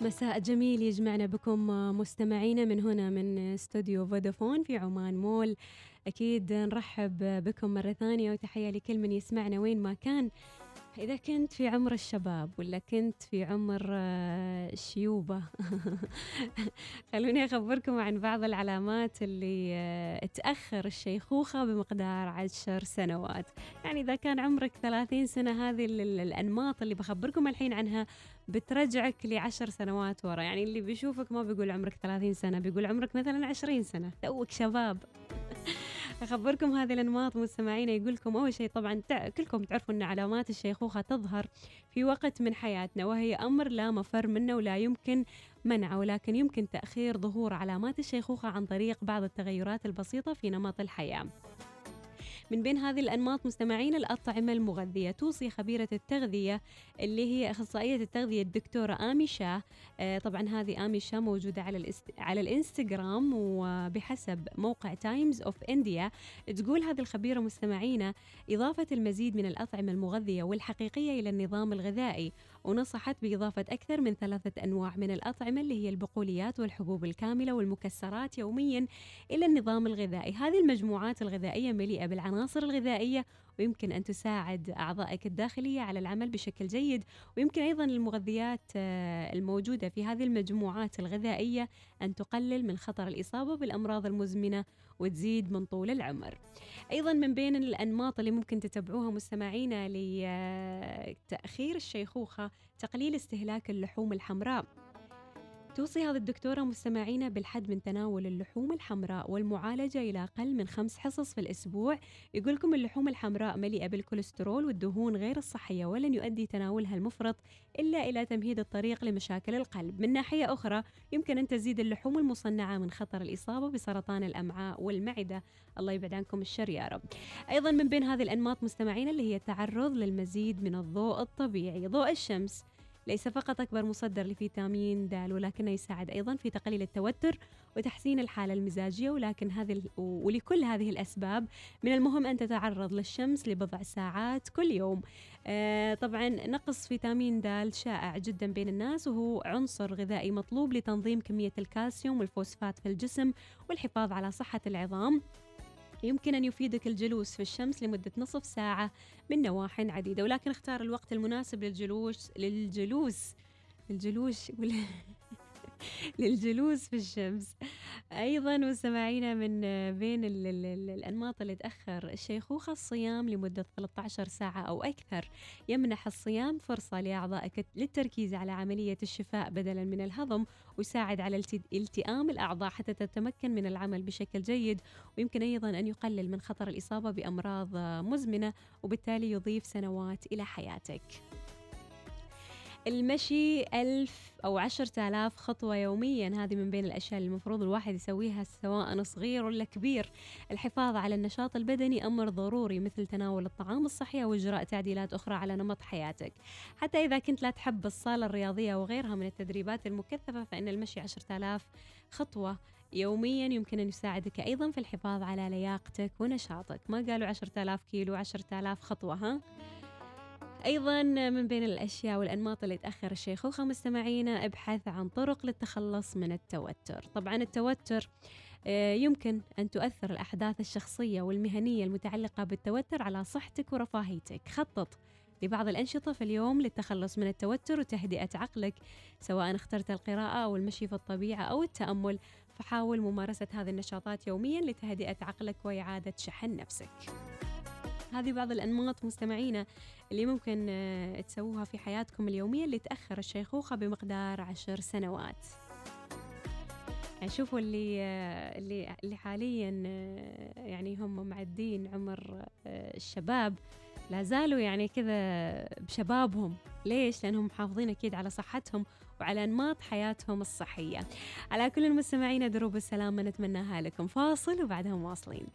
مساء جميل يجمعنا بكم مستمعينا من هنا من استوديو فودافون في عمان مول. أكيد نرحب بكم مرة ثانية وتحية لكل من يسمعنا وين ما كان. إذا كنت في عمر الشباب ولا كنت في عمر آه، الشيوبة خلوني أخبركم عن بعض العلامات اللي آه، تأخر الشيخوخة بمقدار عشر سنوات. يعني إذا كان عمرك ثلاثين سنة هذه الأنماط اللي بخبركم الحين عنها بترجعك لعشر سنوات ورا. يعني اللي بيشوفك ما بيقول عمرك ثلاثين سنة بيقول عمرك مثلا عشرين سنة. توك شباب. أخبركم هذه الأنماط مستمعينا يقول لكم أول شيء طبعا. كلكم تعرفوا أن علامات الشيخوخة تظهر في وقت من حياتنا وهي أمر لا مفر منه ولا يمكن منعه ولكن يمكن تأخير ظهور علامات الشيخوخة عن طريق بعض التغيرات البسيطة في نمط الحياة من بين هذه الأنماط مستمعين الأطعمة المغذية. توصي خبيرة التغذية اللي هي أخصائية التغذية الدكتورة آمي شاه. آه طبعا هذه آمي شاه موجودة على الاست... على الإنستغرام وبحسب موقع تايمز أوف إنديا تقول هذه الخبيرة مستمعينا إضافة المزيد من الأطعمة المغذية والحقيقية إلى النظام الغذائي. ونصحت بإضافة أكثر من ثلاثة أنواع من الأطعمة اللي هي البقوليات والحبوب الكاملة والمكسرات يوميا إلى النظام الغذائي. هذه المجموعات الغذائية مليئة بالعناصر الغذائية ويمكن أن تساعد أعضائك الداخلية على العمل بشكل جيد. ويمكن أيضا المغذيات آه، الموجودة في هذه المجموعات الغذائية أن تقلل من خطر الإصابة بالأمراض المزمنة وتزيد من طول العمر. أيضا من بين الأنماط اللي ممكن تتبعوها مستمعينا لتأخير الشيخوخة تقليل استهلاك اللحوم الحمراء. توصي هذه الدكتورة مستمعينا بالحد من تناول اللحوم الحمراء والمعالجة إلى أقل من خمس حصص في الأسبوع. يقولكم اللحوم الحمراء مليئة بالكوليسترول والدهون غير الصحية ولن يؤدي تناولها المفرط إلا إلى تمهيد الطريق لمشاكل القلب. من ناحية أخرى يمكن أن تزيد اللحوم المصنعة من خطر الإصابة بسرطان الأمعاء والمعدة. الله يبعد عنكم الشر يا رب. أيضا من بين هذه الأنماط مستمعينا اللي هي التعرض للمزيد من الضوء الطبيعي ضوء الشمس. ليس فقط أكبر مصدر لفيتامين د ولكنه يساعد أيضا في تقليل التوتر وتحسين الحالة المزاجية ولكن هذه ولكل هذه الأسباب من المهم أن تتعرض للشمس لبضع ساعات كل يوم. آه طبعا نقص فيتامين د شائع جدا بين الناس وهو عنصر غذائي مطلوب لتنظيم كمية الكالسيوم والفوسفات في الجسم والحفاظ على صحة العظام. يمكن أن يفيدك الجلوس في الشمس لمدة نصف ساعة من نواح عديدة ولكن اختار الوقت المناسب للجلوس للجلوس الجلوس للجلوس في الشمس. أيضا مستمعينا من بين ال ال ال الأنماط اللي تأخر الشيخوخة الصيام لمدة 13 ساعة أو أكثر. يمنح الصيام فرصة لأعضائك للتركيز على عملية الشفاء بدلا من الهضم ويساعد على التئام الأعضاء حتى تتمكن من العمل بشكل جيد. ويمكن أيضا أن يقلل من خطر الإصابة بأمراض مزمنة وبالتالي يضيف سنوات إلى حياتك. المشي ألف أو عشرة آلاف خطوة يوميا. هذه من بين الأشياء اللي المفروض الواحد يسويها سواء صغير ولا كبير. الحفاظ على النشاط البدني أمر ضروري مثل تناول الطعام الصحي أو إجراء تعديلات أخرى على نمط حياتك. حتى إذا كنت لا تحب الصالة الرياضية وغيرها من التدريبات المكثفة فإن المشي عشرة آلاف خطوة يوميا يمكن أن يساعدك أيضا في الحفاظ على لياقتك ونشاطك. ما قالوا عشرة آلاف كيلو عشرة آلاف خطوة ها؟ أيضا من بين الأشياء والأنماط اللي تأخر الشيخوخة مستمعينا ابحث عن طرق للتخلص من التوتر. طبعا التوتر آه، يمكن أن تؤثر الأحداث الشخصية والمهنية المتعلقة بالتوتر على صحتك ورفاهيتك. خطط لبعض الأنشطة في اليوم للتخلص من التوتر وتهدئة عقلك سواء اخترت القراءة أو المشي في الطبيعة أو التأمل. فحاول ممارسة هذه النشاطات يوميا لتهدئة عقلك وإعادة شحن نفسك. هذه بعض الأنماط مستمعينا اللي ممكن آه، تسووها في حياتكم اليومية اللي تأخر الشيخوخة بمقدار عشر سنوات. يعني شوفوا اللي آه، اللي اللي حاليا آه، يعني هم معدين عمر الشباب لا زالوا يعني كذا بشبابهم. ليش؟ لأنهم محافظين أكيد على صحتهم وعلى أنماط حياتهم الصحية. على كل المستمعين دروب السلامة نتمناها لكم فاصل وبعدها مواصلين.